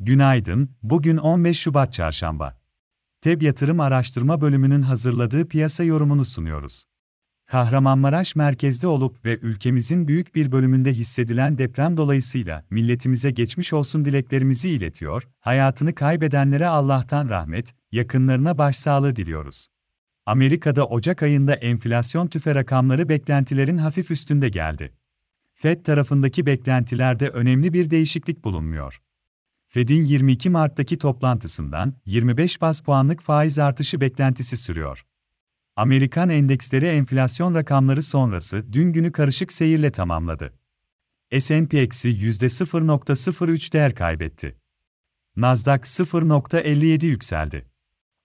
Günaydın, bugün 15 Şubat Çarşamba. TEB Yatırım Araştırma Bölümünün hazırladığı piyasa yorumunu sunuyoruz. Kahramanmaraş merkezde olup ve ülkemizin büyük bir bölümünde hissedilen deprem dolayısıyla milletimize geçmiş olsun dileklerimizi iletiyor, hayatını kaybedenlere Allah'tan rahmet, yakınlarına başsağlığı diliyoruz. Amerika'da Ocak ayında enflasyon tüfe rakamları beklentilerin hafif üstünde geldi. Fed tarafındaki beklentilerde önemli bir değişiklik bulunmuyor. Fed'in 22 Mart'taki toplantısından 25 bas puanlık faiz artışı beklentisi sürüyor. Amerikan endeksleri enflasyon rakamları sonrası dün günü karışık seyirle tamamladı. S&P eksi %0.03 değer kaybetti. Nasdaq 0.57 yükseldi.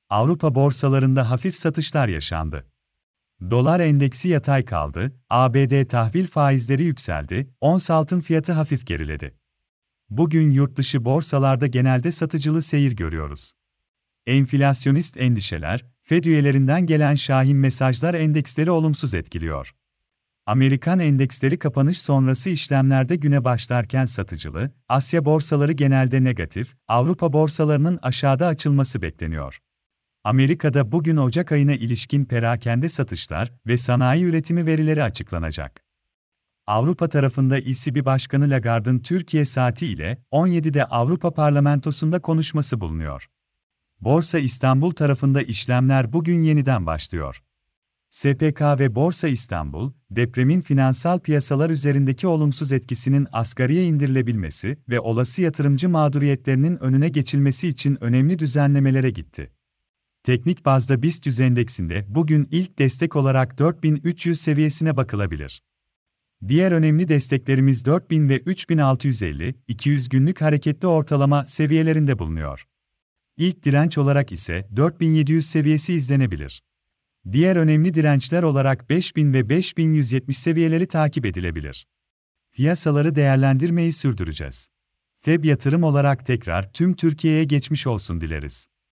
Avrupa borsalarında hafif satışlar yaşandı. Dolar endeksi yatay kaldı, ABD tahvil faizleri yükseldi, ons altın fiyatı hafif geriledi. Bugün yurtdışı borsalarda genelde satıcılı seyir görüyoruz. Enflasyonist endişeler, Fed üyelerinden gelen şahin mesajlar endeksleri olumsuz etkiliyor. Amerikan endeksleri kapanış sonrası işlemlerde güne başlarken satıcılı, Asya borsaları genelde negatif, Avrupa borsalarının aşağıda açılması bekleniyor. Amerika'da bugün Ocak ayına ilişkin perakende satışlar ve sanayi üretimi verileri açıklanacak. Avrupa tarafında ECB Başkanı Lagarde'ın Türkiye saati ile 17'de Avrupa Parlamentosu'nda konuşması bulunuyor. Borsa İstanbul tarafında işlemler bugün yeniden başlıyor. SPK ve Borsa İstanbul, depremin finansal piyasalar üzerindeki olumsuz etkisinin asgariye indirilebilmesi ve olası yatırımcı mağduriyetlerinin önüne geçilmesi için önemli düzenlemelere gitti. Teknik bazda BIST endeksinde bugün ilk destek olarak 4300 seviyesine bakılabilir. Diğer önemli desteklerimiz 4000 ve 3650, 200 günlük hareketli ortalama seviyelerinde bulunuyor. İlk direnç olarak ise 4700 seviyesi izlenebilir. Diğer önemli dirençler olarak 5000 ve 5170 seviyeleri takip edilebilir. Piyasaları değerlendirmeyi sürdüreceğiz. FEB yatırım olarak tekrar tüm Türkiye'ye geçmiş olsun dileriz.